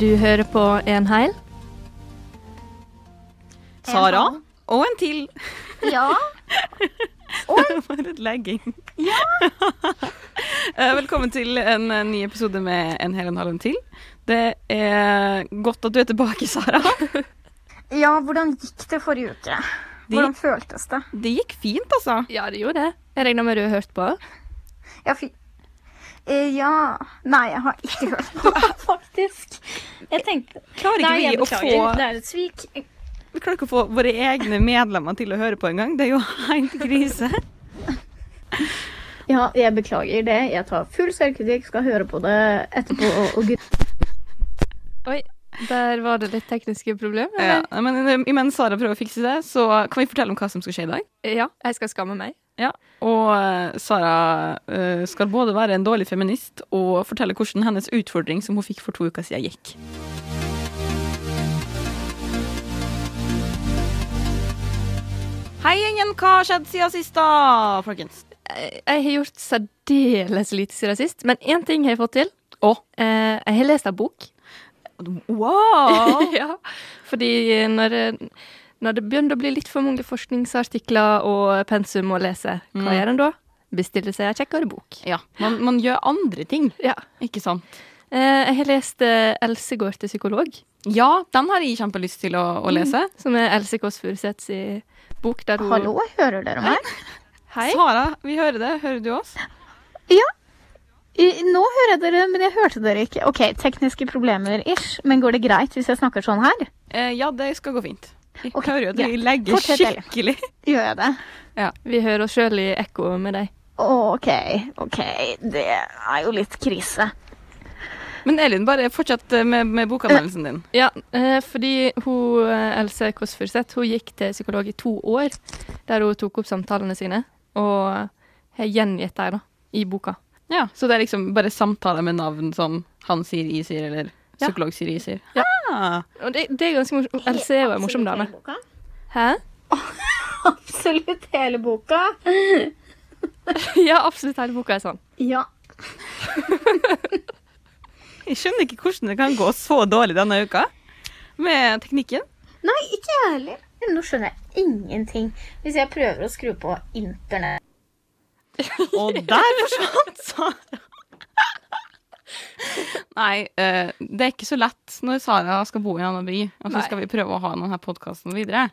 Du hører på En heil. Sara. Og en til. Ja. Og For et legging. Ja. Velkommen til en eh, ny episode med En hel og en halv en til. Det er godt at du er tilbake, Sara. ja, hvordan gikk det forrige uke? Hvordan føltes det? det gikk fint, altså. Ja, det gjorde det. Jeg regner med du har hørt på. Ja, fi... Eh, ja Nei, jeg har ikke hørt på det, faktisk. Jeg tenkte Klarer ikke Nei, jeg vi å få Det er et svik. Vi klarer ikke å få våre egne medlemmer til å høre på engang. Det er jo helt krise. Ja, jeg beklager det. Jeg tar full selvkritikk, skal høre på det etterpå. Og, og gud- Oi, der var det litt tekniske problemer. Ja, men eh, imens Sara prøver å fikse det, så kan vi fortelle om hva som skal skje i dag. Ja, jeg skal skamme meg. Ja, Og eh, Sara eh, skal både være en dårlig feminist og fortelle hvordan hennes utfordring som hun fikk for to uker siden, gikk. Hei, gjengen. Hva har skjedd siden sist, da, folkens? Jeg jeg har gjort særdeles lite siden sist, men én ting har jeg fått til. Eh, jeg har lest en bok. Wow! ja, fordi når, når det begynner å bli litt for mange forskningsartikler og pensum å lese, hva Mm. gjør en da? Bestiller seg en kjekkere bok. Ja, man, man gjør andre ting, Ja. ikke sant? Eh, jeg har lest eh, Else går til psykolog, Ja, den har jeg kjempelyst til å, å lese. som er Else Kåss Furuseths bok der hun Hallo, hører dere meg? Hei. Sara, vi hører det. Hører du oss? I- Nå hører jeg dere, men jeg hørte dere ikke. OK, tekniske problemer ish, men går det greit hvis jeg snakker sånn her? Eh, ja, det skal gå fint. Jeg hører jo at vi legger skikkelig Gjør jeg det? Ja, Vi hører oss sjøl i ekko med deg. OK, OK. Det er jo litt krise. Men Elin, bare fortsett eh, med, med bokanmeldelsen din. Ja, eh, fordi hun, eh, Else Kåss Furuseth gikk til psykolog i to år, der hun tok opp samtalene sine, og har gjengitt dem i boka. Ja, Så det er liksom bare samtaler med navn som han sier, I sier, eller. Psykolog Siri sier? Ja. Ah, Og det, det er ganske morsomt. Else er jo en morsom dame. Hæ? Absolutt hele boka. Ja, absolutt hele boka er sånn. Ja. jeg skjønner ikke hvordan det kan gå så dårlig denne uka med teknikken. Nei, ikke jeg heller. Nå skjønner jeg ingenting. Hvis jeg prøver å skru på internett Og der forsvant Sara. Nei, uh, det er ikke så lett når Sara skal bo i en annen by, og så Nei. skal vi prøve å ha denne podkasten videre.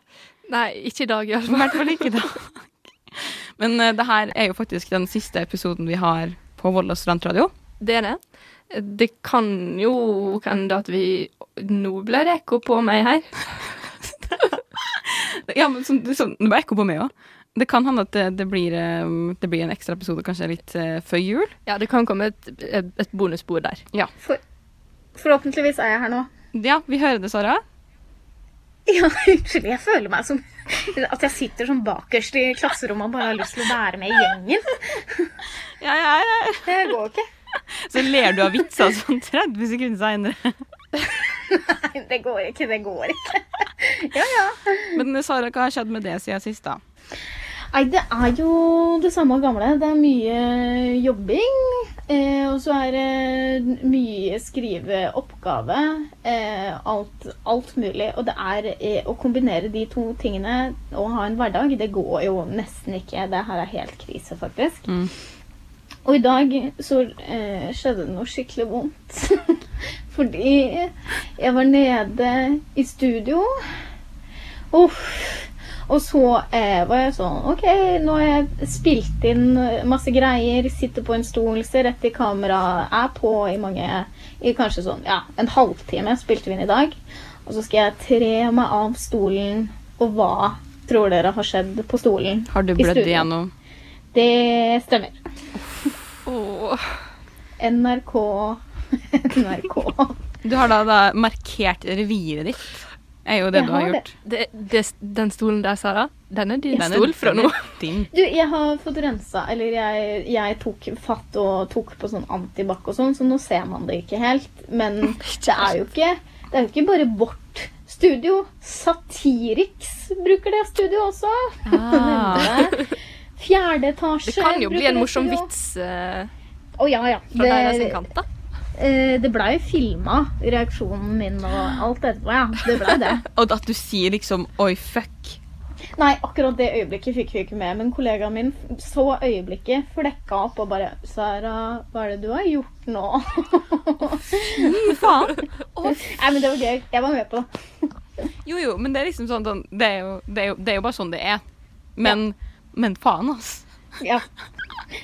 Nei, ikke i dag, i I hvert fall. hvert fall ikke i dag. Men uh, det her er jo faktisk den siste episoden vi har på Volda studentradio. Det er det. Det kan jo hende at vi Nå ble det ekko på meg her. Ja, men sånn, sånn, det var ekko på meg òg. Det kan hende at det, det, blir, eh, det blir en ekstra episode kanskje litt uh, før jul. Ja, det kan komme et, et, et bonusspor der. For, Forhåpentligvis er jeg her nå. Ja, vi hører det, Sara. Ja, unnskyld. Jeg føler meg som at jeg sitter sånn bakerst i klasserommet og bare har lyst til å være med i gjengen. Ja, jeg er her. Det går ikke. Så ler du av vitser sånn 30 sekunder seinere. Nei, det går ikke. Det går ikke. Ja, ja. Men eh, Sara, hva har skjedd med det siden sist, da? Nei, det er jo det samme gamle. Det er mye jobbing. Eh, og så er det mye skriveoppgave. Eh, alt, alt mulig. Og det er eh, å kombinere de to tingene og ha en hverdag, det går jo nesten ikke. Det her er helt krise, faktisk. Mm. Og i dag så eh, skjedde det noe skikkelig vondt. Fordi jeg var nede i studio. Uff. Og så eh, var jeg sånn OK, nå har jeg spilt inn masse greier. Sitter på en stol, ser rett i kamera. Er på i mange I kanskje sånn ja, en halvtime spilte vi inn i dag. Og så skal jeg tre meg av stolen. Og hva tror dere har skjedd på stolen? Har du blødd igjennom? Det stemmer. Oh. NRK NRK. Du har da, da markert reviret ditt. Er jo det Jeg du har har gjort. Det, det, den stolen der, Sara, den er din stol fra nå. Du, jeg har fått rensa Eller jeg, jeg tok fatt og tok på sånn antibac og sånn, så nå ser man det ikke helt. Men det er jo ikke Det er jo ikke bare vårt studio. Satiriks bruker det studio også. Ah. Fjerde etasje Det kan jo bli en morsom vits. vits uh, Å ja, ja. fra deres Det, kant, da. Eh, det blei jo filma, reaksjonen min og alt etterpå. Ja, det blei det. Og at du sier liksom 'oi, fuck'. Nei, akkurat det øyeblikket fikk vi ikke med, men kollegaen min så øyeblikket, flekka opp og bare 'Sara, hva er det du har gjort nå?' Fy faen. Nei, men det var gøy. Jeg var med på det. Jo, jo, men det er liksom sånn, sånn det, er jo, det, er jo, det er jo bare sånn det er. Men, men faen, ass. Ja.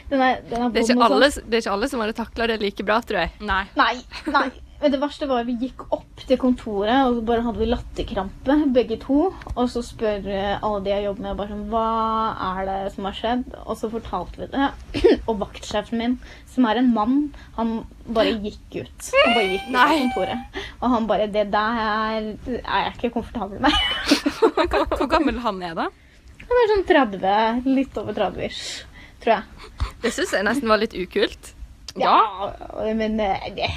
Den er, den er Det er, ikke sånn. alle, det er ikke alle som hadde takla det like bra, tror jeg. Nei. Nei, nei. Men det verste var at vi gikk opp til kontoret, og så bare hadde vi latterkrampe, begge to. Og så spør eh, alle de jeg jobber med, bare sånn Hva er det som har skjedd? Og så fortalte vi det. Og vaktsjefen min, som er en mann, han bare gikk ut. Han bare gikk ut av kontoret. Og han bare Det der er jeg ikke komfortabel med. Hvor gammel han er, da? Han er sånn 30, litt over 30-ish, tror jeg. Det syns jeg nesten var litt ukult. Ja, men eh, det,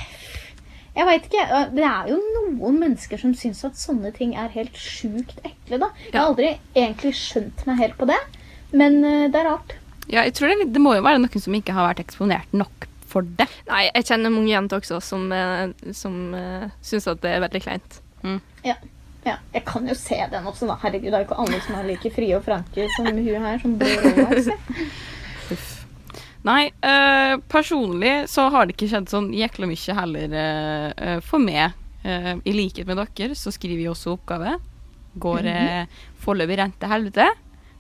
Jeg veit ikke. eh, Det er jo noen mennesker som syns at sånne ting er helt sjukt ekle, da. Jeg har aldri egentlig skjønt meg helt på det, men eh, det er rart. Ja, jeg tror det, det må jo være noen som ikke har vært eksponert nok for det. Nei, jeg kjenner mange jenter også som, uh, som uh, syns at det er veldig kleint. Ja. Ja. Jeg kan jo se den også, da. Herregud, det er jo ikke alle som er like frie og franke som hun her, som bor. Uff. Nei, eh, personlig så har det ikke skjedd sånn jækla mye heller eh, eh, for meg. Eh, I likhet med dere så skriver jeg også oppgave. Går uh, foreløpig rent til helvete.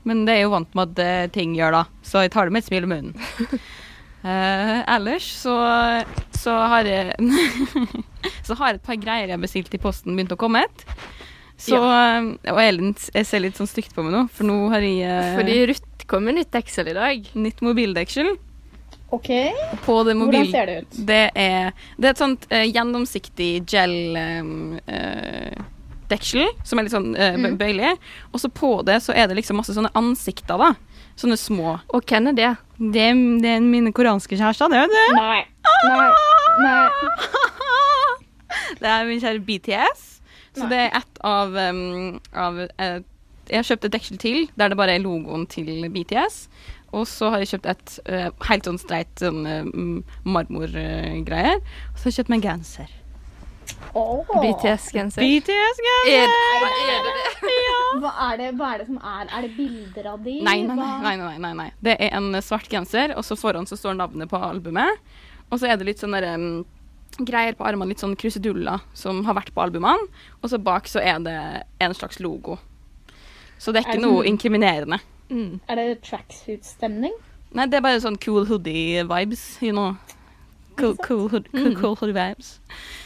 Men det er jo vant med at eh, ting gjør, da. Så jeg tar det med et smil i munnen. Eh, ellers så, så har jeg Så har jeg et par greier jeg har bestilt i posten, begynt å komme et. Så, ja. Og Elin jeg ser litt sånn stygt på meg nå, for nå har jeg eh, Fordi Ruth kom med nytt deksel i dag. nytt mobildeksel. OK, på det hvordan ser det ut? Det er, det er et sånt eh, gjennomsiktig gel-deksel, eh, deksel, som er litt sånn eh, Mm. bøyelig. Og så på det så er det liksom masse sånne ansikter, da. Sånne små. Og hvem er det? Det, er- det er mine koreanske kjærester, det, vet det. Nei. Nei. Nei. Det er min kjære BTS. Så det er ett av, um, av uh, Jeg har kjøpt et deksel til der det bare er logoen til BTS. Og så har jeg kjøpt et uh, helt sånn streit sånn uh, marmorgreier. og så har jeg kjøpt meg en genser. Oh. BTS-genser. BTS-genser! Er, det det? Hva er det, hva er det som er Er det bilder av de? Nei, nei, nei, nei, nei, nei. Det er en svart genser, og så foran så står navnet på albumet. Og så er det litt sånne um, greier på armene, litt sånn kruseduller som har vært på albumene. Og så bak så er det en slags logo. Så det er Er ikke det noe sånn- inkriminerende. Mm. Er det tracksuit-stemning? Nei, det er bare sånn cool hoodie-vibes, you know. Cool, cool, hood, cool, Mm. cool hoodie-vibes.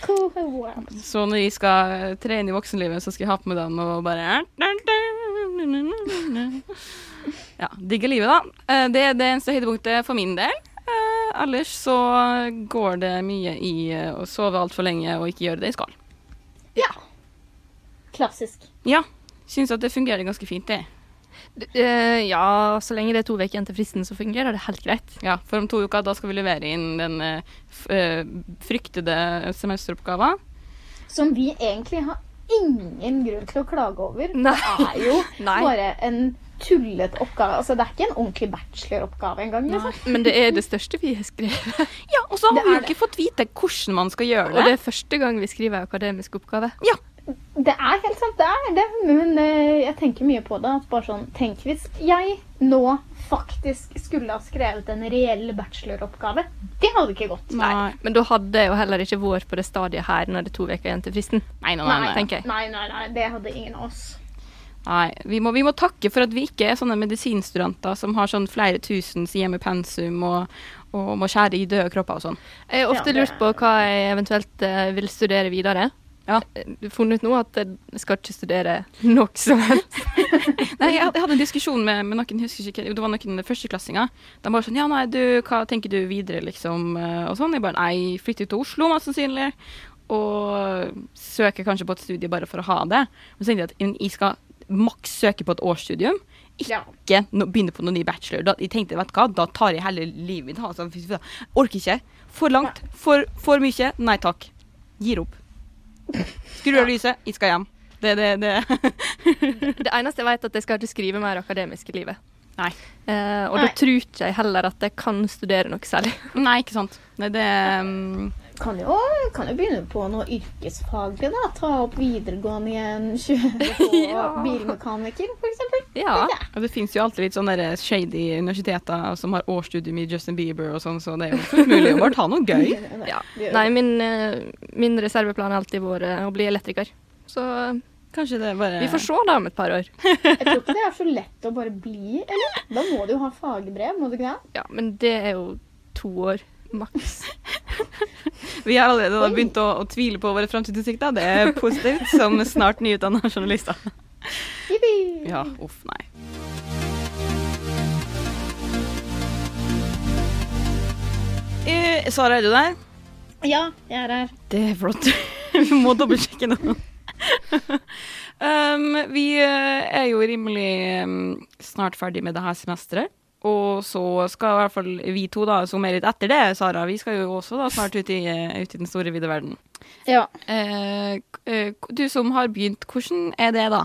Cool. vibes. Så når jeg skal trene i voksenlivet, så skal jeg ha på meg den og bare Ja, digger livet, da. Eh, Det er det eneste høydepunktet for min del. Ellers så går det mye i eh, å sove altfor lenge og ikke gjøre det jeg skal. Klassisk. Ja, syns at det fungerer ganske fint, det. Eh, ja, så lenge det er to uker igjen til fristen, så fungerer det helt greit. Ja, For om to uker da skal vi levere inn den uh, fryktede semesteroppgaven. Som vi egentlig har ingen grunn til å klage over. Nei. Det er jo Nei. bare en tullete oppgave. Altså, det er ikke en ordentlig bacheloroppgave engang. Liksom. Men det er det største vi har skrevet. Ja, og så har Det vi jo ikke fått vite hvordan man skal gjøre det. Og det. det er første gang vi skriver akademisk oppgave. Det er helt sant, det er det. Men eh, jeg tenker mye på det. At bare sånn, Tenk hvis jeg nå faktisk skulle ha skrevet en reell bacheloroppgave. Det hadde ikke gått. Nei. Men da hadde jeg jo heller ikke vært på det stadiet her når det er to uker igjen til fristen. Nei, nei, nei. Nei, nei, nei, det hadde ingen av oss. nei. Vi, må, vi må takke for at vi ikke er sånne medisinstudenter som har sånn flere tusen sider med pensum og, og må skjære i døde kropper og sånn. Jeg har ofte Ja, det- lurt på hva jeg eventuelt eh, vil studere videre. Ja. Eh, funnet ut nå at jeg skal ikke studere nok som helst. Nei, jeg, hadde- en diskusjon med, med noen, husker ikke, det var noen førsteklassinger. De bare sånn Ja, nei, du, hva tenker du videre, liksom? eh, Og sånn. Jeg bare Nei, flytter til Oslo, mest sannsynlig. Og søker kanskje på et studie bare for å ha det. Men så tenkte jeg at jeg skal maks søke på et årsstudium. Ikke no, begynne på noen ny bachelor. Da, jeg tenkte, vet du hva, da tar jeg hele livet mitt. Altså, orker ikke. For langt. For, for mye. Nei takk. Gir opp. Skrur av lyset. Jeg skal hjem. Det, det, det. Det eneste jeg vet, er at jeg skal ikke skrive mer akademisk i livet. Nei. Eh, og Nei. da tror ikke jeg heller at jeg kan studere noe særlig. Nei, ikke sant. Nei, det um, kan jo, kan jo begynne på noe yrkesfaglig, da. Ta opp videregående igjen. Kjøre på Ja. bilmekaniker, f.eks. Ja. Og det fins jo alltid litt sånne shady universiteter som har årsstudium i Justin Bieber og sånn, så det er jo fullt mulig å bare ta noe gøy. ja. Nei, min, eh, min reserveplan har alltid vært å bli elektriker. Så Kanskje det bare vi får se da om et par år. Jeg tror ikke det er så lett å bare bli, eller? Da må du jo ha fagbrev, må du ikke det? Ja, men det er jo to år maks. Vi har allerede da begynt å, å tvile på våre framtidsutsikter. Det er positivt som snart nyutdanna journalister. Ja, uff, nei. Eh, Sara, er du der? Ja, jeg er her. Det er flott. vi må dobbeltsjekke nå. um, vi eh, er jo rimelig um, snart ferdig med det her semesteret. Og så skal i hvert fall vi to, da, som er litt etter det, Sara, vi skal jo også da snart ut i, eh, ut i den store, vide verden. Ja. Eh, eh, du som har begynt, hvordan er det da?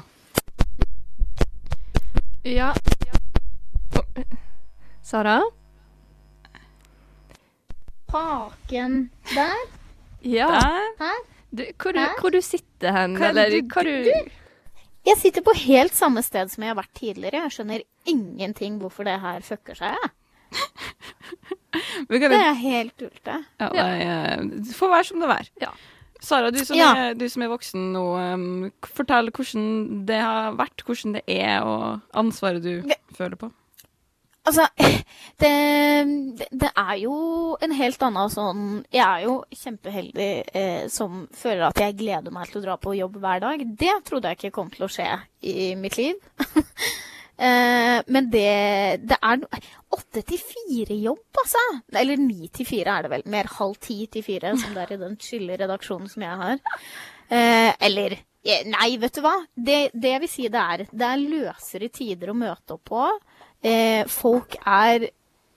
Ja. Sara? Haken der. Ja. Der? Her. Du, hvor, du, hvor du sitter hen, Hva er eller du- hva du Jeg sitter på helt samme sted som jeg har vært tidligere. Jeg skjønner ingenting hvorfor det her fucker seg. jeg. Kan, Det er helt tullete. ja, det det får være som det er. Ja. Sara, du som, Ja. er, du som er voksen nå, um, fortell hvordan det har vært, hvordan det er, og ansvaret du Det- føler på. Altså, det, det, er jo en helt annen sånn Jeg er jo kjempeheldig eh, som føler at jeg gleder meg til å dra på jobb hver dag. Det trodde jeg ikke kom til å skje i mitt liv. eh, men det, det er åtte til fire-jobb, altså. Eller ni til fire er det vel. Mer halv ti til fire, som det er i den chille redaksjonen som jeg har. Eh, eller Nei, vet du hva? Det, det jeg vil si det er, det er løsere tider å møte opp på. Eh, folk er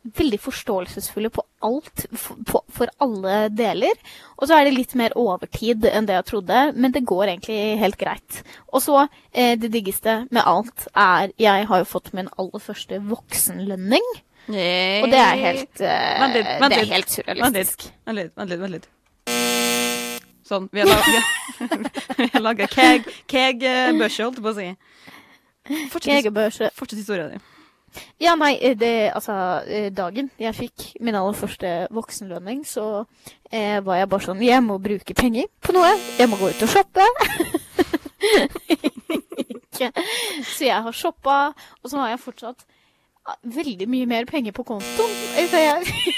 veldig forståelsesfulle på alt, for, på, for alle deler. Og så er det litt mer overtid enn det jeg trodde, men det går egentlig helt greit. Og så, eh, det diggeste med alt er Jeg har jo fått min aller første voksenlønning. Og det er helt, eh, Vent litt, vent det er helt surrealistisk. vent litt. Vent litt, vent litt. Sånn. Vi har laga, vi laga keg, keg-børse, holdt jeg på å si. Fortsett, fortsett historien din. Ja, nei, eh, det, altså eh, Dagen jeg fikk min aller første voksenlønning, så eh, var jeg bare sånn Jeg må bruke penger på noe. Jeg må gå ut og shoppe. Så jeg har shoppa, og så har jeg fortsatt veldig mye mer penger på kontoen. Eh, Så jeg,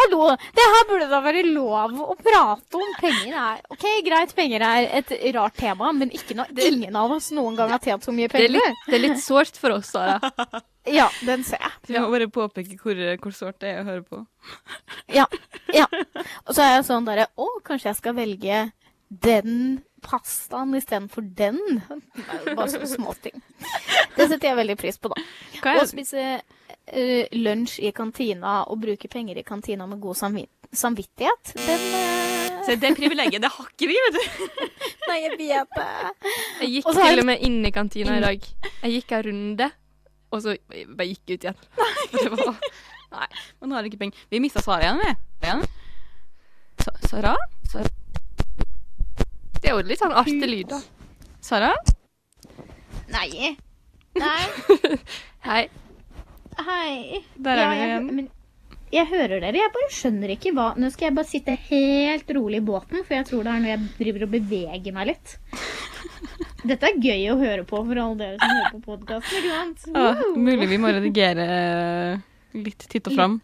Hallo! Det her burde da være lov å prate om. Penger er Ok, greit, penger er et rart tema, men ikke når ingen av oss noen gang har tjent så mye Det er penger. litt, det er litt sårt for oss, Sara. Ja, den ser jeg. Vi må bare påpeke hvor, hvor sårt det er å høre på. Ja. ja. Og så er jeg sånn derre Å, kanskje jeg skal velge den pastaen istedenfor den? Det er jo bare sånne småting. Det setter jeg veldig pris på, da. Hva Å er, spise uh, lunsj i kantina og bruke penger i kantina med god samvi samvittighet, den uh... Se, det privilegiet, det har ikke vi, vet du. Nei, jeg vet det. Jeg gikk Også til jeg- og med inn i kantina i dag. Jeg gikk en runde, og så bare gikk jeg ut igjen. Nei. det var Nei, man har ikke penger. Vi mista svaret igjen, vi. Sara? Sara? Det er jo litt sånn artig lyd, da. Sara? Nei. Nei. Hei. Hei. Der er Ja, vi jeg, igjen. men jeg hører dere. Jeg bare skjønner ikke hva Nå skal jeg bare sitte helt rolig i båten, for jeg tror det er når jeg driver og beveger meg litt. Dette er gøy å høre på for alle dere som hører på podkasten, ikke sant? Ja, Woo! mulig vi må redigere litt titt og fram.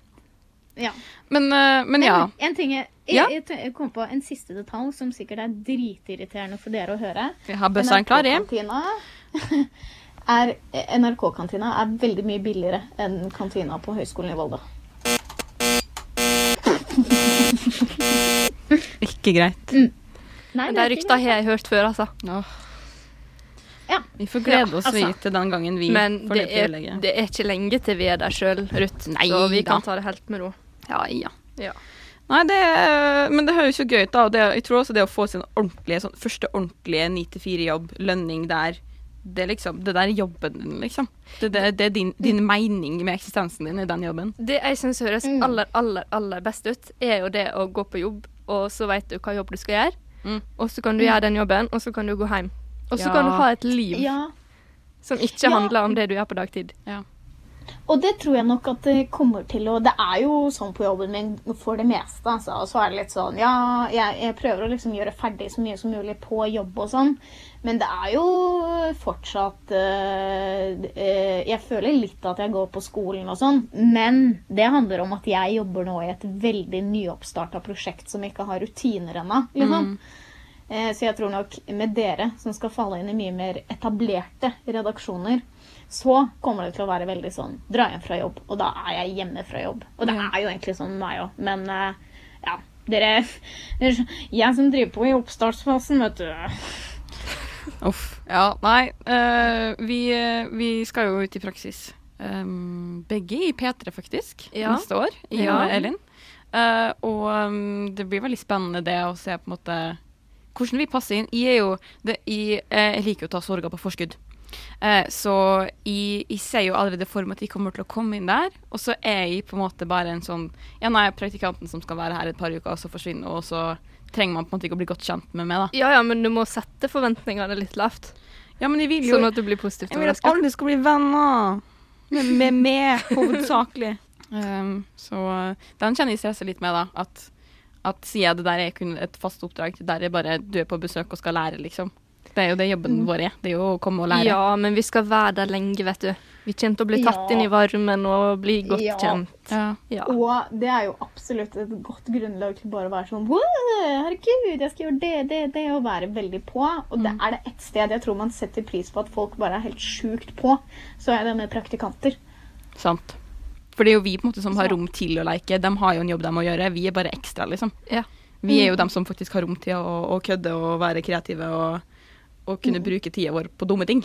Ja. Men, eh, men ja. Men en ting jeg, jeg, Ja. jeg, jeg kom på en siste detalj som sikkert er dritirriterende for dere å høre. Vi har bøssene klare. NRK-kantina er, NRK-kantina er veldig mye billigere enn kantina på Høgskolen i Volda. Ikke greit. Nei, det, de rykta har jeg hørt før, altså. Åh. Ja. Vi får glede Ja, oss altså. vi til den gangen vi Men får det det er, privilegiet. det er ikke lenge til vi er der sjøl, Ruth. Nei så vi da. kan ta det helt med ro. Ja, ja. Ja. Nei, det, men det høres jo gøy ut, da. Og det, jeg tror også det å få sin ordentlige, sånn, første ordentlige 9-4-jobb, lønning der det liksom, det der er jobben din, liksom. Det, det, det er din, din mening med eksistensen din i den jobben. Det jeg syns høres Mm. aller, aller, aller best ut, er jo det å gå på jobb og så vet du hva jobb du skal gjøre. Mm. Og så kan du gjøre den jobben, og så kan du gå hjem. Og så Ja. kan du ha et liv Ja. som ikke Ja. handler om det du gjør på dagtid. Og det tror jeg nok at det kommer til å Det er jo sånn på jobben min for det meste. Altså. Og så er det litt sånn Ja, jeg, jeg prøver å liksom gjøre ferdig så mye som mulig på jobb og sånn. Men det er jo fortsatt øh, øh, Jeg føler litt at jeg går på skolen og sånn. Men det handler om at jeg jobber nå i et veldig nyoppstarta prosjekt som ikke har rutiner ennå. Liksom. Mm. Så jeg tror nok med dere som skal falle inn i mye mer etablerte redaksjoner, så kommer det til å være veldig sånn dra hjem fra jobb, og da er jeg hjemme fra jobb. Og det er jo egentlig sånn meg òg, men eh, ja. Dere, dere Jeg som driver på i oppstartsfasen, vet du. Uff. Ja, nei. Uh, vi, eh, vi skal jo ut i praksis. Um, begge i P3, faktisk. Ja. Neste år. I Ja. Elin. Uh, og um, det blir veldig spennende det å se på en måte hvordan vi passer inn. Jeg jo det, jeg, jeg liker å ta sorger på forskudd. Eh, så jeg, jeg ser jo allerede for meg at jeg kommer til å komme inn der. Og så er jeg på en måte bare en sånn Ja, nei, praktikanten som skal være her et par uker, og så forsvinne, og så trenger man på en måte ikke å bli godt kjent med meg, da. Ja ja, men du må sette forventningene litt lavt, Ja, men jeg vil jo sånn at du blir positivt Jeg vil at alle skal bli venner. Med, med meg, hovedsakelig. um, så uh, den kjenner jeg stresser litt med, da. At, at siden det der er kun et fast oppdrag, der er bare du er på besøk og skal lære, liksom. Det er jo det jobben vår er. Det er jo å komme og lære. Ja, men vi skal være der lenge, vet du. Vi kommer til å bli tatt Ja. inn i varmen og bli godt Ja. kjent. Ja. Ja. Og det er jo absolutt et godt grunnlag til bare å være sånn Herregud, jeg skal gjøre det, det, det, og være veldig på. Og det er det ett sted jeg tror man setter pris på at folk bare er helt sjukt på, så er det med praktikanter. Sant. For det er jo vi på en måte som har rom til å leke. De har jo en jobb de må gjøre. Vi er bare ekstra, liksom. Ja. Vi er jo dem som faktisk har rom til å, å kødde og være kreative og, og kunne bruke tida vår på dumme ting.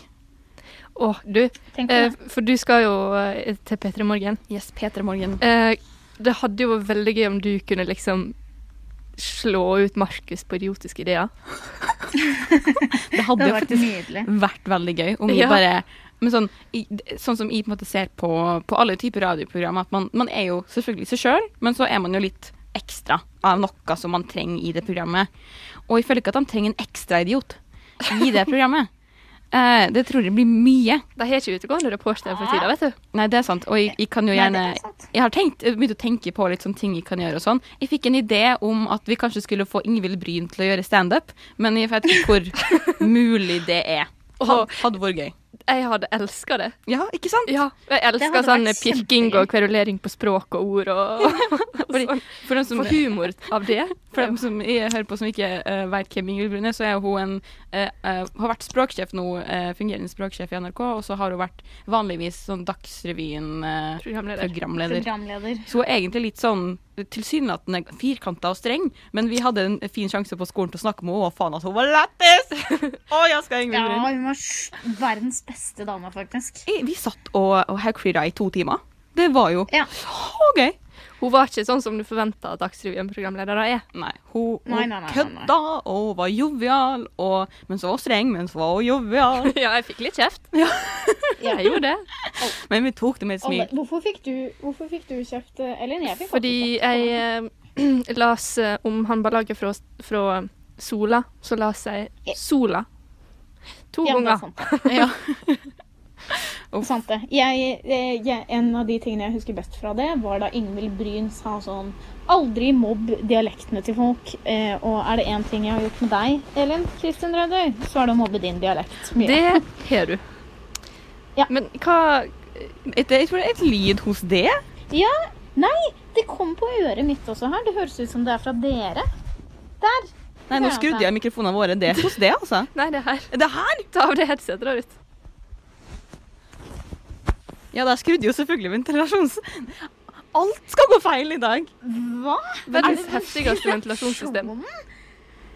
Å, du, eh, for du skal jo eh, til P3 Morgen. Yes, P3 Morgen. Eh, det hadde jo vært veldig gøy om du kunne liksom slå ut Markus på idiotiske ideer. Det hadde jo vært faktisk nydelig. vært veldig gøy om vi Ja. bare men sånn, i, sånn som jeg på en måte ser på, på alle typer radioprogram, at man, man er jo selvfølgelig seg sjøl, men så er man jo litt ekstra av noe som man trenger i det programmet. Og jeg føler ikke at de trenger en ekstra idiot i det programmet. Eh, det tror jeg blir mye. De har ikke utegående reportere for tida, vet du. Nei, det er sant. Og jeg, jeg kan jo gjerne er. Jeg har tenkt, begynt å tenke på litt sånne ting jeg kan gjøre og sånn. Jeg fikk en idé om at vi kanskje skulle få Ingvild Bryn til å gjøre standup, men jeg vet ikke hvor mulig det er. Og Hadde, vært gøy. Jeg hadde elska det. Ja, ikke sant? Ja, jeg elska sånn pirking og kverulering på språk og ord og, og Fordi- sånn. For dem som, for humor av det. for dem som jeg hører på som ikke uh, vet hvem Ingvild Bryn er, så er hun en, eh, eh, har vært språksjef nå, eh, fungerende språksjef i NRK, og så har hun vært vanligvis sånn Dagsrevyen-programleder. Programleder. Programleder. så hun er egentlig litt sånn tilsynelatende firkanta og streng, men vi hadde en fin sjanse på skolen til å snakke med henne, og faen at hun var lættis! Å, jeg skal ha Ja, hun var verdens beste dame, faktisk. Eh, Vi satt og, og haukfrida i to timer. Det var jo Ja. så gøy. Hun var ikke sånn som du forventa at Dagsrevyen-programledere er. Nei, hun, hun Nei, nei, nei, nei, nei. kødda og var jovial, og, men så var hun streng, men så var hun jovial. Ja, jeg fikk litt kjeft. Ja. Jeg gjorde det. Men vi tok det med et smil. hvorfor, fikk du, hvorfor fikk du kjeft, Elin? Jeg fikk Fordi jeg eh, las eh, om håndballaget fra, fra Sola. Så las jeg Sola. To ja, det er ganger. sant. Ja. Sant det. Jeg, eh, jeg, en av de tingene jeg husker best fra det, var da Ingvild Bryn sa sånn Aldri mobb dialektene til folk. Eh, og er det én ting jeg har gjort med deg, Elin Kristin Rødøy, så er det å mobbe din dialekt. Mye. Det har du. Ja. Men hva jeg tror det er et lyd hos det. Ja, nei, det kom på øret mitt også her. Det høres ut som det er fra dere. Der. Nei, nå skrudde jeg mikrofonene våre. Det er hos det, altså. Nei, det er her. Det Er her? Ta av det headsetet ute. Ja, der skrudde jo selvfølgelig ventilasjons... Alt skal gå feil i dag. Hva? Verdens heftigste ventilasjonssystem.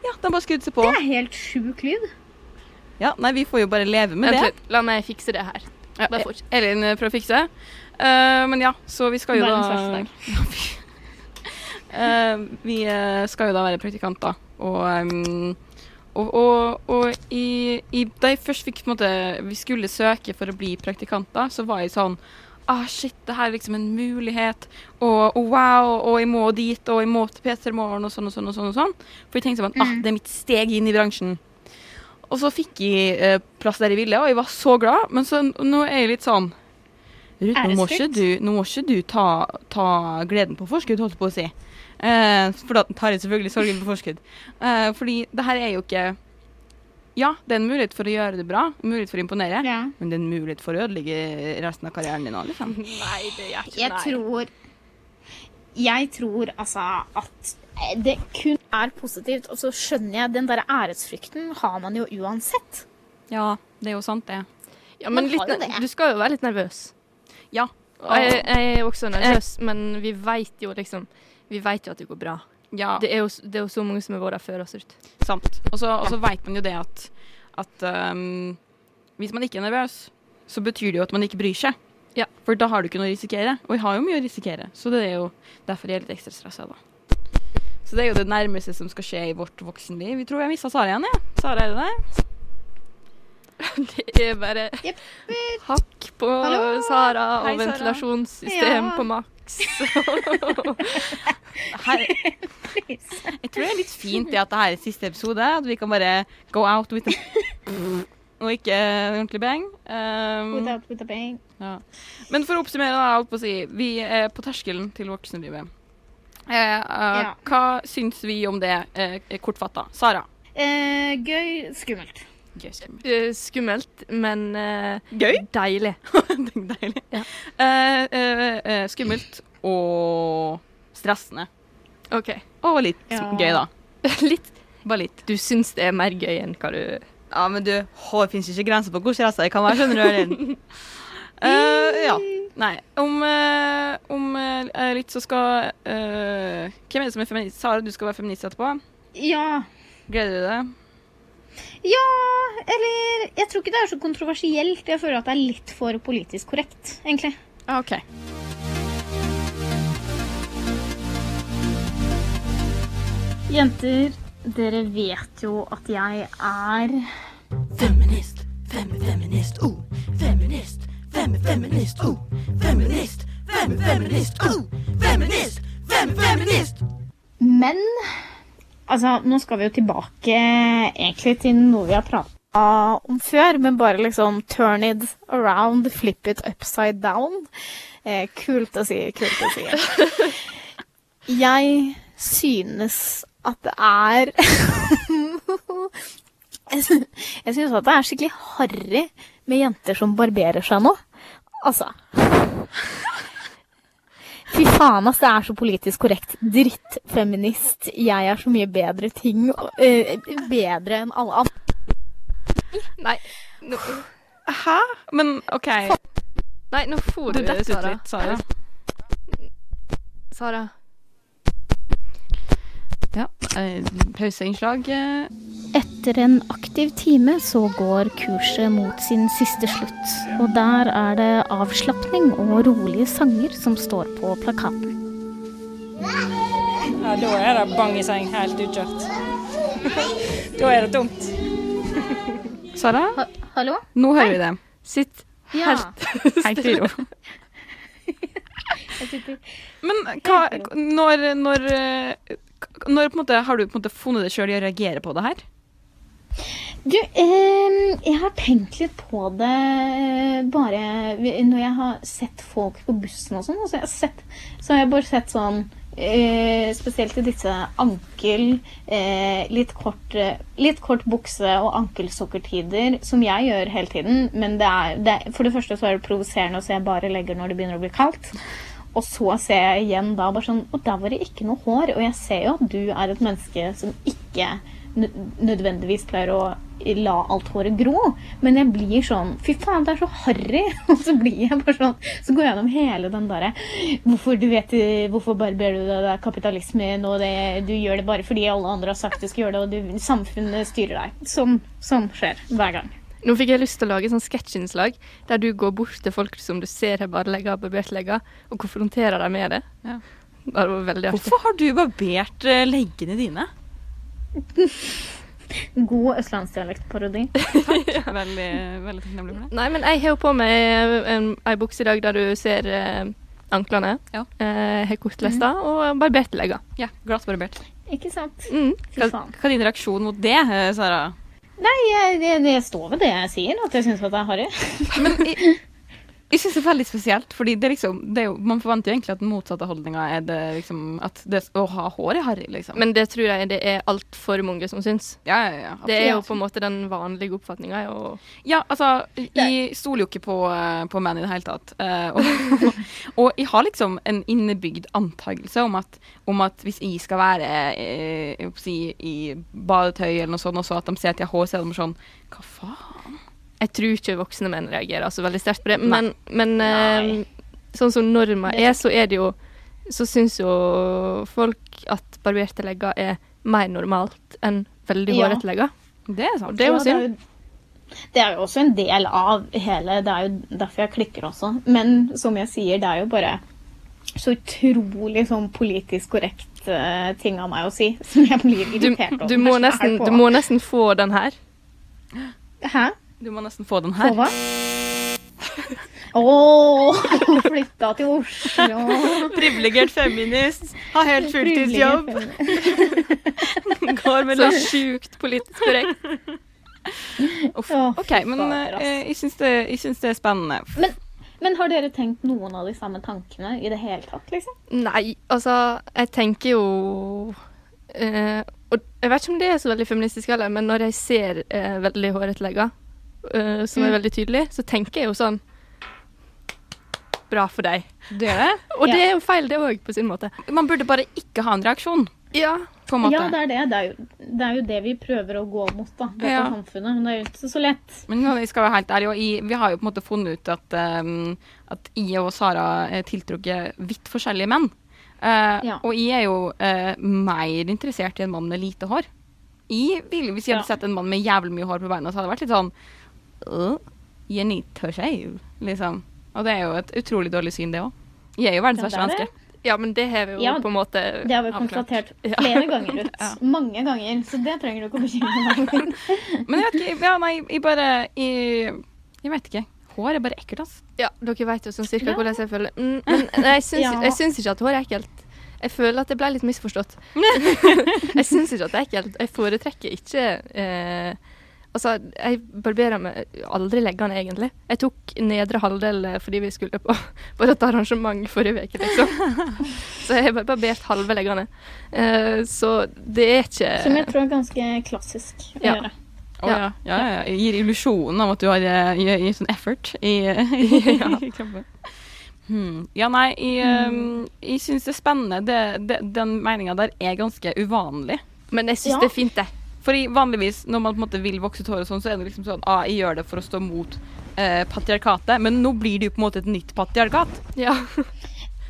Ja, de bare skrudde seg på. Det er helt sjuk lyd. Ja, nei, vi får jo bare leve med Vent det. litt, la meg fikse det her. Ja, det er Elin eh, prøver å fikse. Uh, men ja, så vi skal jo da. Eh, vi eh, skal jo da være praktikanter, og ehm, og, og, og i, i, da jeg først fikk på en måte Vi skulle søke for å bli praktikanter, så var jeg sånn ah, shit, det her er liksom en mulighet, og, og wow, og jeg må dit, og jeg må til P3 Morgen, og sånn og sånn og sånn. og sånn. For jeg tenkte sånn, ah, Mm. det er mitt steg inn i bransjen. Og så fikk jeg eh, plass der jeg ville, og jeg var så glad, men så nå er jeg litt sånn Ruth, nå må ikke du, må ikke du ta, ta gleden på forskudd, holdt jeg på å si. Eh, for da tar jeg selvfølgelig sorgen på forskudd. Eh, fordi det her er jo ikke Ja, det er en mulighet for å gjøre det bra, en mulighet for å imponere, Ja. men det er en mulighet for å ødelegge resten av karrieren din òg, liksom. Nei, det gjør ikke Jeg tror Jeg tror altså at det kun er positivt. Og så skjønner jeg den der æresfrykten har man jo uansett. Ja, det er jo sant, det. Ja, men litt, du skal jo være litt nervøs. Ja. Og jeg, jeg er også nervøs, men vi veit jo liksom Vi veit jo at det går bra. Ja, Det er jo, det er jo så mange som har vært her før oss. Sant. Og så vet veit man jo det at, at um, hvis man ikke er nervøs, så betyr det jo at man ikke bryr seg. Ja. For da har du ikke noe å risikere. Og jeg har jo mye å risikere, så det er jo derfor jeg er litt ekstra stressa, da. Så det er jo det nærmeste som skal skje i vårt voksenliv. Vi tror jeg har mista Sara igjen, jeg. Sara, er det der? Det er bare hakk på Hallo. Sara og Hei, Sara. ventilasjonssystem Ja. på Her, jeg tror det er litt fint det at det her er siste episode. At vi kan bare go out with a og ikke ordentlig bang. Um, Without with a bang. Ja. Men for å oppsummere, holdt på å si, vi er på terskelen til voksenlivet. Eh, eh, Ja. Hva syns vi om det, eh, kortfatta? Sara? Eh, gøy, skummelt. Gøy, skummelt. Uh, Skummelt, men uh, Gøy? deilig. Deilig. Ja. Uh, eh, eh, skummelt og stressende. OK. Og litt Ja. gøy, da. Litt Bare litt. Du syns det er mer gøy enn hva du Ja, men du, det fins ikke grenser på hvor stressa jeg kan være, skjønner du, Elin. Eh, ja. Nei. Om, om litt så skal eh, Hvem er det som er feminist? Sara, du skal være feminist etterpå. Ja. Gleder du deg? Ja, eller Jeg tror ikke det er så kontroversielt. Jeg føler at det er litt for politisk korrekt, egentlig. OK. Jenter, dere vet jo at jeg er Feminist, fem, feminist, oh. Feminist, fem, feminist, oh. Feminist, fem, feminist, oh. Feminist, fem, feminist. Men altså, nå skal vi jo tilbake egentlig til noe vi har prata om før, men bare liksom turn it around, flip it upside down. Eh, kult å si, kult å si. Jeg synes at det er Jeg synes at det er skikkelig harry med jenter som barberer seg nå. Altså Fy faen, ass, det er så politisk korrekt. Drittfeminist. Jeg er så mye bedre ting. Uh, bedre enn alle andre. Nei, No. Hæ? Men OK. nei, nå får Du du, detter ut litt, Sara. Sara. Ja. eh, Pauseinnslag. eh, Etter en aktiv time så går kurset mot sin siste slutt. Og der er det avslapning og rolige sanger som står på plakaten. Ja, da er det bang i seng, helt utkjørt. da er det tomt. Sara, hallo? nå hører vi det. Sitt Ja. helt Helt i ro. Men hva, når, når, eh, når måte, har du på en måte funnet det sjøl i å reagere på det her? Du, eh, jeg har tenkt litt på det bare når jeg har sett folk på bussen og sånn. Jeg sett, så har jeg bare sett sånn eh, Spesielt i disse ankel, eh, litt, kort, litt kort bukse og ankelsukkertider, som jeg gjør hele tiden. Men det er, det, for det første så er det provoserende å se bare legger når det begynner å bli kaldt. Og så ser jeg igjen da bare sånn Og der var det ikke noe hår. Og jeg ser jo at du er et menneske som ikke nødvendigvis pleier å la alt håret gro. Men jeg blir sånn Fy faen, det er så harry! Og så blir jeg bare sånn Så går jeg gjennom hele den derre Hvorfor du vet Hvorfor barberer du deg? Det er kapitalismen, og det, du gjør det bare fordi alle andre har sagt du skal gjøre det, og du, samfunnet styrer deg. Sånn, sånn skjer hver gang. Nå fikk jeg lyst til å lage sånn sketsjinnslag der du går bort til folk som du ser har bare legger barbert legger, og konfronterer dem med det. Ja. Det var veldig artig. Hvorfor har du barbert eh, leggene dine? God østlandsdialektparodi. Veldig, veldig takknemlig for det. Nei, men jeg har jo på meg en, ei bukse i dag der du ser eh, anklene. Ja. Eh, har kortlesta og barberte legger. Ja, glattbarbert. Ikke sant? Mm. Fy faen. hva er din reaksjon mot det, eh, Sara? Nei, jeg, jeg, jeg står ved det jeg sier, at jeg syns det er harry. Men jeg syns det er veldig spesielt, fordi det er liksom det er jo, Man forventer jo egentlig at den motsatte holdninga er det liksom At det å ha hår er harry, liksom. Men det tror jeg det er altfor mange som syns. ja, ja, ja. Det er jo på en måte den vanlige oppfatninga. Og Ja, altså, jeg stoler jo ikke på, eh, på menn i det hele tatt. Eh, og, og jeg har liksom en innebygd antakelse om at, om at hvis jeg skal være jeg, jeg holdt si, i badetøy eller noe sånt, og så at de ser at jeg har hår, så er de sånn Hva faen? Jeg tror ikke voksne menn reagerer så veldig sterkt på det. Men, men uh, sånn som norma er, så er det jo Så syns jo folk at barberte legger er mer normalt enn veldig Ja. hårete legger. Det er Og sant. det er jo synd. Det er jo også en del av hele Det er jo derfor jeg klikker også. Men som jeg sier, det er jo bare så utrolig sånn politisk korrekt uh, ting av meg å si, som jeg blir Du, irritert over. du, må jeg er nesten, du må nesten få den her. Hæ? Du må nesten få den her. her. hva? Å, flytta til Oslo. Privilegert feminist, har helt fulltidsjobb, går med litt sjukt politisk korrekt. Uff. OK, men eh, jeg syns det, jeg syns det er spennende. Men, men har dere tenkt noen av de samme tankene i det hele tatt, liksom? Nei, altså, jeg tenker jo eh, Og jeg vet ikke om det er så veldig feministisk heller, men når jeg ser eh, veldig hårete legger, eh, som er Mm. veldig tydelig, så tenker jeg jo sånn Bra for deg. Det er det. Og det er jo feil, det òg, på sin måte. Man burde bare ikke ha en reaksjon, Ja. på en måte. Ja, det er det. Det er, jo, det er jo det vi prøver å gå mot, da. Dette Ja. samfunnet. Men det er jo ikke så lett. Men nå, jeg skal være helt ærlige, og vi har jo på en måte funnet ut at, um, at jeg og Sara er tiltrukket vidt forskjellige menn. Uh, Ja. Og jeg er jo uh, mer interessert i en mann med lite hår. Jeg ville, hvis jeg hadde Ja. sett en mann med jævlig mye hår på beina, så hadde det vært litt sånn «Øh, You need to shave, liksom. Og det er jo et utrolig dårlig syn, det òg. Jeg er jo verdens verste det er det. menneske. ja, men det har vi jo Ja, på en måte Det har vi konstatert Ja. flere ganger ut. Ja. Mange ganger. Så det trenger du ikke å bekymre deg for. Men jeg vet ikke, ja, nei, jeg bare Jeg, jeg vet ikke. Hår er bare ekkelt, altså. Ja, dere vet jo sånn cirka Ja. hvordan jeg føler. Mm, men jeg syns, Ja. jeg syns ikke at hår er ekkelt. Jeg føler at det ble litt misforstått. jeg syns ikke at det er ekkelt. Jeg foretrekker ikke eh, Altså, jeg barberer meg aldri leggene, egentlig. Jeg tok nedre halvdel eh, fordi vi skulle på, på et arrangement forrige uke, liksom. Så jeg har bare barbert halve leggene. Uh, så det er ikke Som jeg tror er ganske klassisk å Ja. gjøre. Oh, ja. Ja, ja, ja. Gir illusjonen av at du har eh, gir, gir sånn effort i, i kroppen. Hmm. Ja, nei, jeg, um, jeg syns det er spennende. Det, det, den meninga der er ganske uvanlig. Men jeg syns Ja. det er fint, det. Fordi vanligvis når man på en måte vil vokse ut håret sånn, så er det liksom sånn ah, jeg gjør det for å stå mot eh, patriarkatet. Men nå blir det jo på en måte et nytt patriarkat. Ja.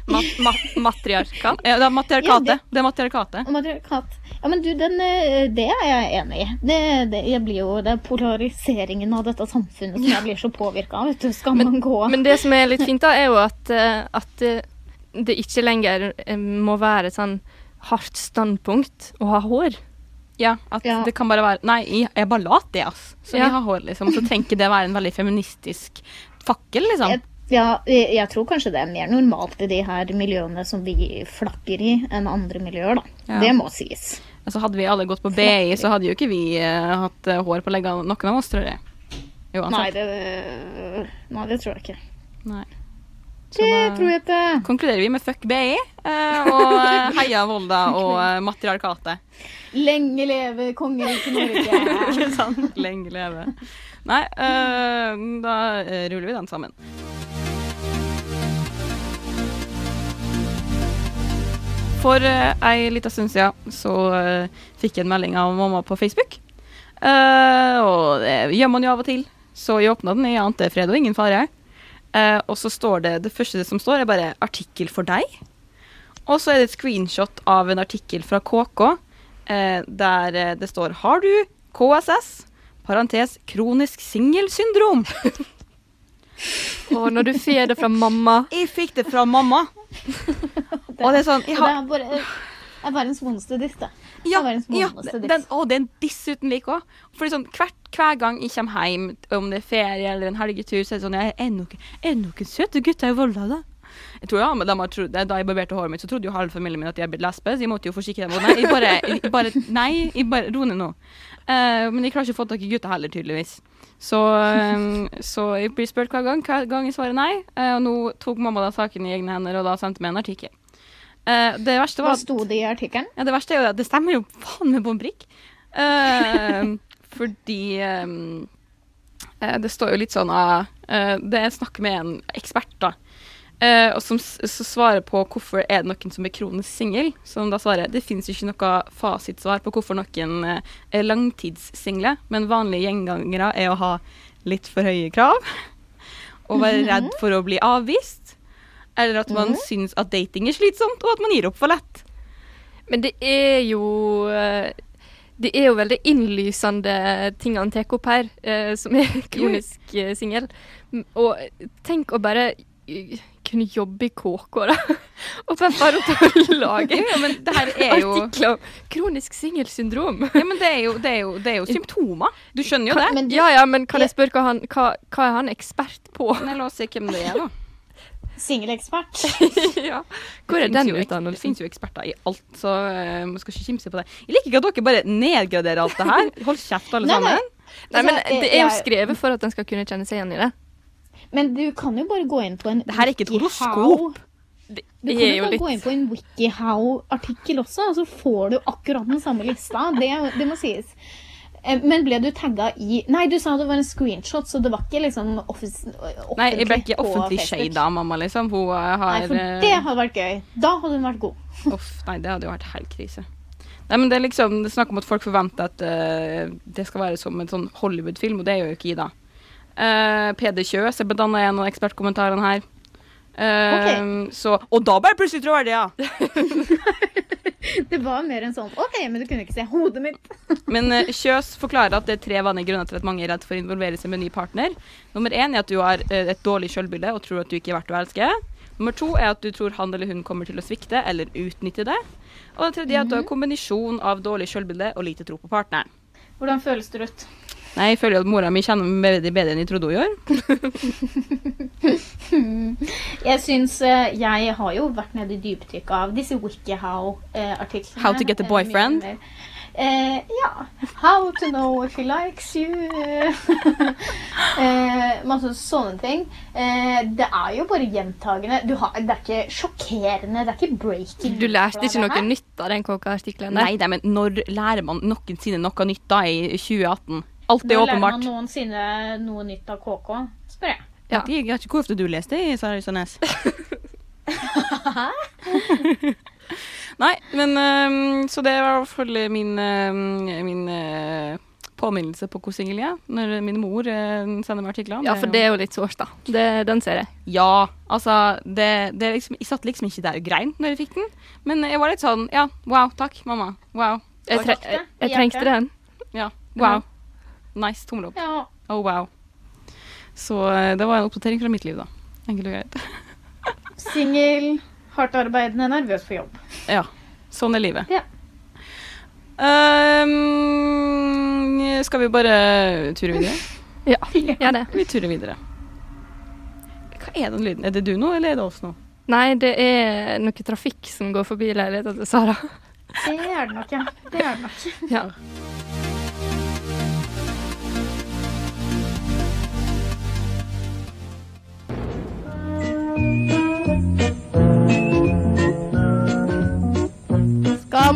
Mat, mat, matriarkat. Ja, det er matriarkatet. Ja, det... er matriarkatet. Matriarkat. Ja, men du, den, eh, det er jeg enig i. Det, det, jo, det er polariseringen av dette samfunnet som jeg blir så påvirka av. Vet du. Skal man gå Men det som er litt fint, da, er jo at, eh, at eh, det ikke lenger må være et sånn hardt standpunkt å ha hår. Ja, at Ja. det kan bare være Nei, jeg bare lat, det, ass. Så Ja. vi har hår, liksom. Så trenger ikke det være en veldig feministisk fakkel, liksom. Jeg, ja, jeg, jeg tror kanskje det er mer normalt i de her miljøene som vi flakker i, enn andre miljøer, da. Ja. Det må sies. Altså, hadde vi alle gått på BI, så hadde jo ikke vi uh, hatt eh, hår på leggene, noen av oss, tror jeg. Nei det, nei, det tror jeg ikke. Nei. Så Det da tror jeg ikke. konkluderer vi med fuck BI eh, og eh, heia Volda og eh, matriarkatet. Lenge leve kongeriket Norge. Ikke sant? Lenge leve. Nei, da ruller vi den sammen. For ei lita stund siden så fikk jeg en melding av mamma på Facebook. Og det gjør man jo av og til. Så jeg åpna den, i ante fred og ingen fare. Eh, og så står det Det første som står, er bare 'artikkel for deg'. Og så er det et screenshot av en artikkel fra KK uh, der eh, det står 'Har du KSS?' Parentes 'kronisk singelsyndrom'. Og når du får det fra mamma Jeg fikk det fra mamma. Og det er sånn jeg har... det er bare det er verdens vondeste diss, det. Ja, ja den, og det er en diss uten like òg. Fordi sånn, hver, hver gang jeg kommer hjem, om det er ferie eller en helgetur, så er det sånn Er det noen, noen søte gutter i Volda, da? Jeg tror ja, men de har trodd, Da jeg barberte håret mitt, så trodde jo halve familien min at jeg blitt lesbe, så jeg måtte jo forsikre dem. Og nei, jeg bare, jeg bare Nei, jeg bare ro ned nå. Uh, men jeg klarer ikke å få tak i gutter heller, tydeligvis. Så, um, så jeg blir spurt hver gang. Hver gang jeg svarer nei. Uh, og nå tok mamma da saken i egne hender, og da sendte meg en artikkel. Eh, det verste var Hva sto det i artikkelen? ja, det verste er jo at det stemmer jo faen meg på en prikk. Uh, fordi um, det står jo litt sånn eh, Det er snakk med en ekspert, da. og som så svarer på hvorfor er det noen som er kronisk singel. Som da svarer det finnes jo ikke noe fasitsvar på hvorfor noen er langtidssingle, men vanlige gjengangere er å ha litt for høye krav. Og være redd for å bli avvist. Eller at man syns at dating er slitsomt, og at man gir opp for lett. Men det er jo eh, Det er jo veldig innlysende ting han tar opp her, eh, som er kronisk uh, singel. Og tenk å bare eh, kunne jobbe i KK, da. Og bare bare å lage Ja, men det her er jo artikler om kronisk singelsyndrom. Ja, men det er jo, det er jo, det er jo symptomer. Du skjønner jo det. Men du, Ja ja, men kan jeg spørre hva han hva, hva er han ekspert på? Nei, la oss se hvem det er, da. Singelekspert. ja. Hvor er den jo Det finnes jo eksperter i alt, så uh, man skal ikke kimse på det. Jeg liker ikke at dere bare nedgraderer alt det her. Hold kjeft, alle Nei, nei. sammen. Nei, men Altså, det er jo skrevet for at en skal kunne kjenne seg igjen i det. Men du kan jo bare gå inn på en Det her er ikke et horoskop. Det Du kan jo bare gå inn på en WikiHow-artikkel også, og så får du akkurat den samme lista. Det, det må sies. Eh, Men ble du tagga i Nei, du sa det var en screenshot, så det var ikke liksom offentlig Nei, jeg ble ikke offentlig shada, mamma, liksom. Hun eh, har Nei, for eh, det hadde vært gøy. Da hadde hun vært god. Uff, nei, det hadde jo vært helt krise. Nei, men Det er liksom, det er snakk om at folk forventer at uh, det skal være som en sånn Hollywood-film, og det gjør jo ikke Ida. Uh, Peder Kjøs er bedanna i en av ekspertkommentarene her. Eh, så, og da ble jeg plutselig troverdig, ja! Det var mer enn sånn OK, men du kunne ikke se hodet mitt. Men uh, Kjøs forklarer at det er tre vanlige grunner til at mange er redd for å involvere seg med en ny partner. Nummer én er at du har uh, et dårlig sjølbilde og tror at du ikke er verdt å elske. Nummer to er at du tror han eller hun kommer til å svikte eller utnytte det. Og det tredje er at du har en kombinasjon av dårlig sjølbilde og lite tro på partneren. Hvordan føles det ut? Nei, jeg føler at mora mi kjenner meg bedre, bedre enn jeg trodde hun gjør. Jeg syns eh, Jeg har jo vært nede i dypdykk av disse WikiHow-artiklene. How to get a boyfriend? Eh, ja. How to know if he likes you. eh, masse sånne ting. Eh, det er jo bare gjentagende. Du har, det er ikke sjokkerende. Det er ikke breaking. Du lærte ikke noe nytt av den KK-artikkelen? Nei, nei, men når lærer man noensinne noe nytt da i 2018? Alt er Når lærer åpenbart. man noensinne noe nytt av KK? Spør jeg. Ja. Jeg vet ikke hvor ofte du leste i Sara Ysanes. Nei, men øhm, Så det var i hvert fall min, øhm, min øh, påminnelse på hvor singel jeg er. Når min mor øh, sender meg artikler. Ja, for det er jo litt sårt, da. Det, den ser jeg. Ja, altså det, det liksom, Jeg satt liksom ikke der og grein når jeg fikk den. Men jeg var litt sånn Ja, wow, takk, mamma. Wow. Jeg, tre jeg, det. jeg trengte den. Ja, wow. Nice. Tommel opp. Ja. Oh, wow. Så øh, det var en oppdatering fra mitt liv, da. Enkelt og greit. Singel, hardtarbeidende, nervøs for jobb. Ja. Sånn er livet. Ja. Um, skal vi bare ture videre? Ja, gjør det. Vi turer videre. Hva er den lyden? Er det du nå, eller er det oss nå? Nei, det er noe trafikk som går forbi leiligheten til Sara. Det er det nok, ja. Det er det nok. Ja.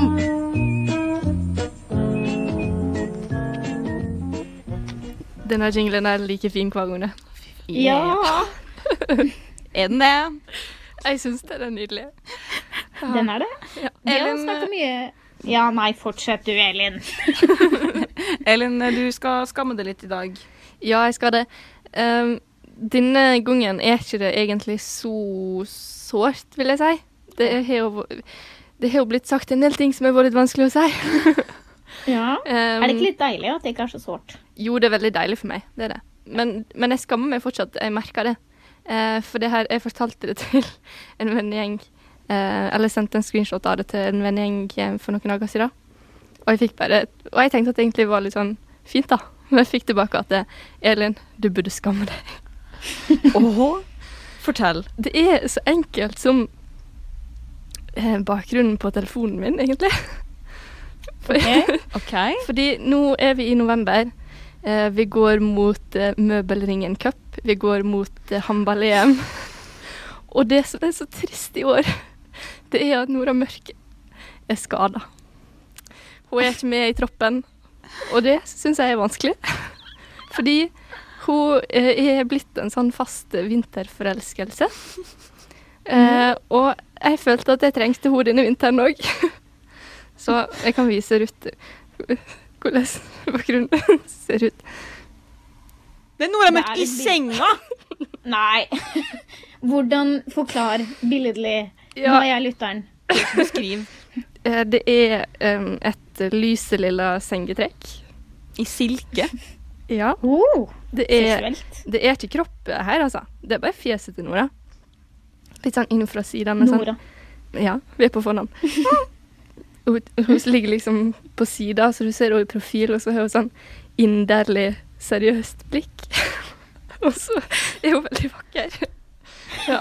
Skam! Denne jinglen er like fin hver gang. Yeah. Ja, Er den det? Jeg syns den er nydelig. den er det. Ja. Vi har Elin, snakket mye Ja, nei, fortsett du, Elin. Elin, du skal skamme deg litt i dag. Ja, jeg skal det. Um, denne gangen er ikke det egentlig så sårt, vil jeg si. Det har jo, det har jo blitt sagt en del ting som har vært litt vanskelig å si. Ja. Um, Er det ikke litt deilig at det ikke er så sårt? Jo, det er veldig deilig for meg. Det er det. Men, men jeg skammer meg fortsatt. Jeg merker det. Uh, for det her, jeg fortalte det til en vennegjeng. Uh, eller sendte en screenshot av det til en vennegjeng eh, for noen dager siden. Og jeg fikk bare Og jeg tenkte at det egentlig var litt sånn fint, da. Men jeg fikk tilbake at det, Elin, du burde skamme deg. Åh, fortell. Det er så enkelt som bakgrunnen på telefonen min, egentlig. For, Ok. Fordi nå er vi i november. Eh, vi går mot eh, Møbelringen Cup. Vi går mot eh, håndball-EM. Og det som er så trist i år, det er at Nora Mørke er skada. Hun er ikke med i troppen, og det syns jeg er vanskelig. Fordi hun eh, er blitt en sånn fast vinterforelskelse. Eh, og jeg følte at jeg trengte henne denne vinteren òg. Så jeg kan vise Ruth hvordan bakgrunnen ser ut. Det er Nora jeg har møtt i senga! Nei. Hvordan forklar billedlig Ja. hva jeg lytteren. Beskriv. Eh, det er um, et lyselilla sengetrekk. I silke. Ja. Oh, Det er, det er ikke kropp her, altså. Det er bare fjeset til Nora. Litt sånn inn fra sida. men Sånn, Nora. ja, vi er på fornavn. Hun, hun ligger liksom på sida, så du ser henne i profil, og så har hun sånn inderlig, seriøst blikk. og så er hun veldig vakker. Ja.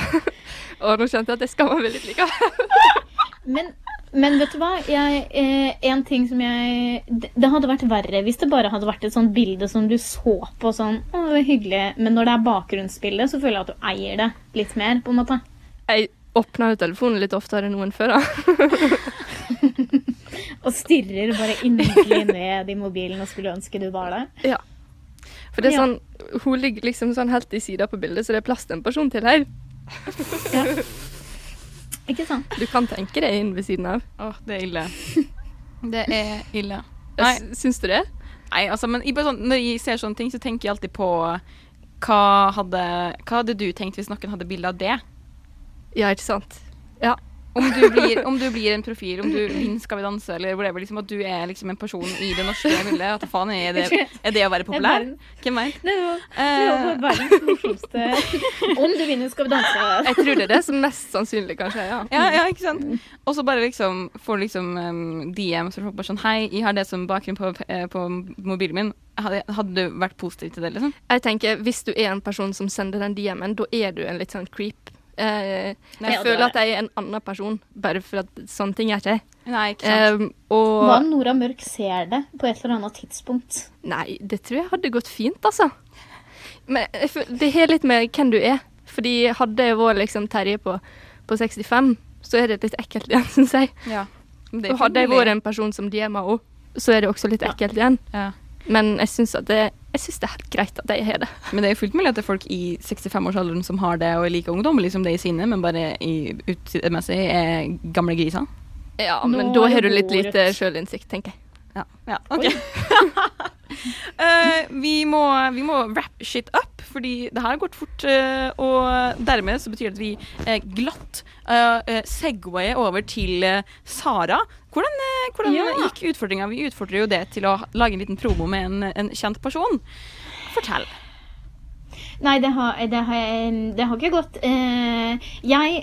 og nå kjente jeg at jeg skamma meg litt likevel. Men, men vet du hva? Jeg, eh, en ting som jeg det, det hadde vært verre hvis det bare hadde vært et sånt bilde som du så på sånn Å, det var hyggelig. Men når det er bakgrunnsbilde, så føler jeg at du eier det litt mer, på en måte. Jeg åpner jo telefonen litt oftere enn noen før. da. Og stirrer bare inderlig ned i mobilen og skulle ønske du var der. Ja. For det er Ja. sånn, hun ligger liksom sånn helt i sida på bildet, så det er plass til en person til her. Ikke sant? Du kan tenke deg inn ved siden av. Åh, det er ille. Det er ille. Nei. Syns du det? Nei, altså, men jeg bare sånn, når jeg ser sånne ting, så tenker jeg alltid på hva hadde, hva hadde du tenkt hvis noen hadde bilde av det? Ja, ikke sant? Ja. Om du blir, om du blir en profil, om du vinner Skal vi danse, eller whatever, liksom, at du er liksom en person i det norske miljøet. At faen, er det, er det å være populær? Hvem er Det var, Eh, verdens morsomste Om du vinner, skal vi danse. Jeg tror det er det som mest sannsynlig kanskje ja. ja, ja, ikke sant? Og så bare liksom får liksom um, DM så folk bare sånn Hei, jeg har det som bakgrunn på, eh, på mobilen min. Hadde, hadde du vært positiv til det, liksom? Jeg tenker, Hvis du er en person som sender den DM-en, da er du en litt sånn creep. Eh, Nei, jeg føler er at jeg er en annen person, bare for at sånne ting er ikke. Nei, ikke sant? Um, og Hva om Nora Mørk ser det på et eller annet tidspunkt? Nei, det tror jeg hadde gått fint, altså. Men det har litt med hvem du er. Fordi hadde jeg vært liksom Terje på, på 65, så er det litt ekkelt igjen, syns jeg. ja. Er Og hadde jeg vært en person som Diema òg, så er det også litt ekkelt igjen. ja. Men jeg syns at det, jeg synes det er helt greit at jeg har det. Men det er fullt mulig at det er folk i 65-årsalderen som har det og er like ungdommelige som det i sine, men bare i utseendemessig er gamle griser. Ja, Nå men da er har du litt lite sjølinnsikt, tenker jeg. Ja, ja ok. uh, vi, må, vi må wrap shit up, fordi det her har gått fort. Uh, og dermed så betyr det at vi uh, glatt segwayer over til Sara. Hvordan, hvordan Ja. gikk utfordringa? Vi utfordrer jo det til å lage en liten promo med en, en kjent person. Fortell. Nei, det har, det har, det har ikke gått. Jeg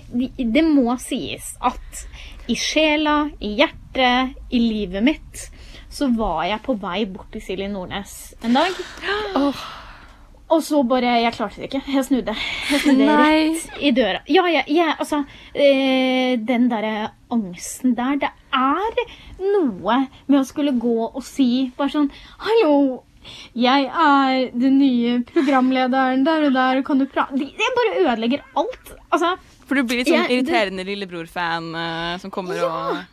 Det må sies at i sjela, i hjertet, i livet mitt, så var jeg på vei bort til Silje Nordnes en dag. Og så bare Jeg klarte det ikke. Jeg snudde. Jeg snudde Nei. rett i døra. Ja, ja, ja altså eh, Den derre angsten der Det er noe med å skulle gå og si bare sånn Hallo, jeg er den nye programlederen der og der, kan du prate Jeg bare ødelegger alt. Altså For du blir litt sånn Jeg- irriterende lillebror-fan eh, som kommer og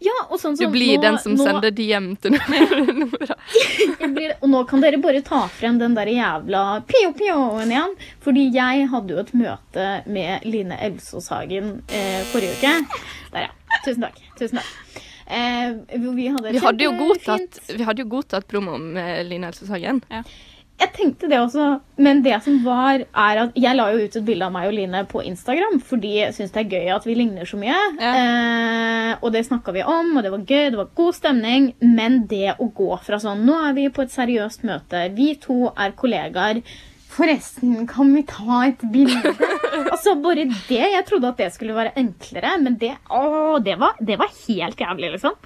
Ja, sånn Du blir nå- den som nå- sender DM til Nora. Blir, og nå kan dere bare ta frem den der jævla pio-pioen igjen. Fordi jeg hadde jo et møte med Line Elvsåshagen eh, forrige uke. Der, ja. Tusen takk. Tusen takk. Eh, vi hadde Vi hadde godtatt, vi hadde jo godtatt promo med Line Else Sagen. Jeg tenkte det også, men det som var, er at jeg la jo ut et bilde av meg og Line på Instagram fordi jeg syns det er gøy at vi ligner så mye. Eh, og det snakka vi om, og det var gøy, det var god stemning. Men det å gå fra sånn Nå er vi på et seriøst møte, vi to er kollegaer. Forresten, kan vi ta et bilde? altså, bare det. Jeg trodde at det skulle være enklere, men det, å, det, var, det var helt jævlig, liksom.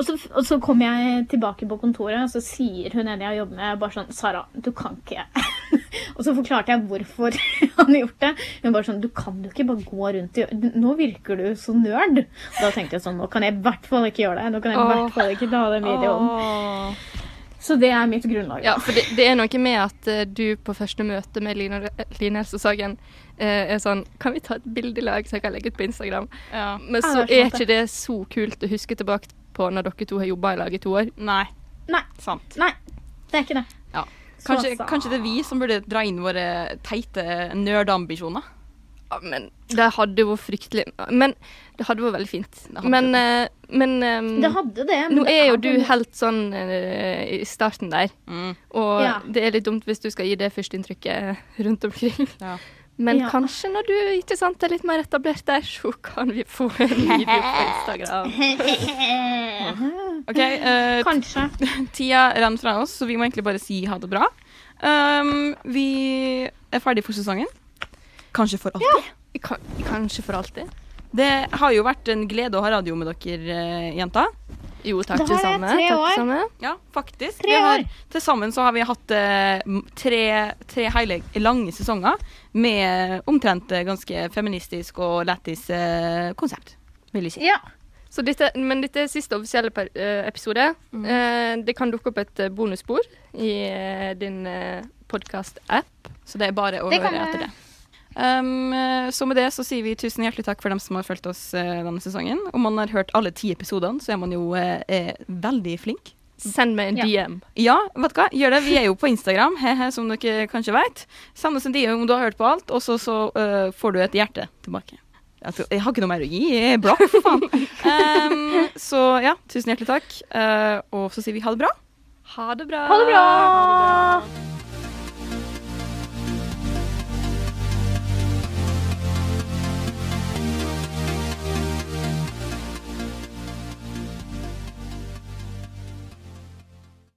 Og så, og så kom jeg tilbake på kontoret, og så sier hun ene jeg jobber med, bare sånn Sara, du kan ikke Og så forklarte jeg hvorfor han hadde gjort det. Hun bare sånn Du kan jo ikke bare gå rundt i Nå virker du så nerd. Og da tenkte jeg sånn Nå kan jeg i hvert fall ikke gjøre det. Nå kan jeg i hvert fall ikke ta den videoen. Åh. Så det er mitt grunnlag. Ja, for det, det er noe med at uh, du på første møte med Line, Line Else Sagen uh, er sånn Kan vi ta et bilde i lag så jeg kan legge ut på Instagram? Ja. Men så ja, er er ikke det så kult å huske tilbake på når dere to har jobba i lag i to år. Nei. Nei. Sant. Nei, det er ikke det. Ja. Så Kanskje, kanskje det er vi som burde dra inn våre teite nerdeambisjoner. Ja, men det hadde vært fryktelig Men det hadde vært veldig fint. Det Men, eh, men um, Det hadde det. men nå det er jo du helt sånn uh, i starten der, Mm. og Ja. det er litt dumt hvis du skal gi det førsteinntrykket rundt omkring. Ja. Men Ja. kanskje når du ikke sant, er litt mer etablert der, så kan vi få en video på Instagram. OK, Uh, Kanskje. tida renner fra oss, så vi må egentlig bare si ha det bra. Um, vi er ferdig for sesongen. Kanskje for alltid. Kan, kanskje for alltid. Det har jo vært en glede å ha radio med dere, eh, jenter. Jo, takk til sammen samme. tre Takk år. samme. Ja, faktisk. Tre Vi har, år. til sammen så har vi hatt uh, tre, tre hele lange sesonger med omtrent uh, ganske feministisk og lættis uh, konsept, vil jeg si. Ja. Så dette, men dette er siste offisielle per, eh, episode. Mm. Det kan dukke opp et bonusspor i din uh, podkast-app. Så det er bare å Det høre etter det. Um, så med det så sier vi tusen hjertelig takk for dem som har fulgt oss uh, denne sesongen. Om man har hørt alle ti episodene, så er man jo eh, veldig flink. Send meg en DM. Ja, vet du hva? Gjør det. Vi er jo på Instagram, he-he, som dere kanskje vet. Send oss en DM om du har hørt på alt, og så, så uh, får du et hjerte tilbake. Altså, jeg har ikke noe mer å gi. Jeg er blakk, for faen. Um, så ja, tusen hjertelig takk. Eh, og så sier vi ha det bra. Ha det bra. Ha det bra!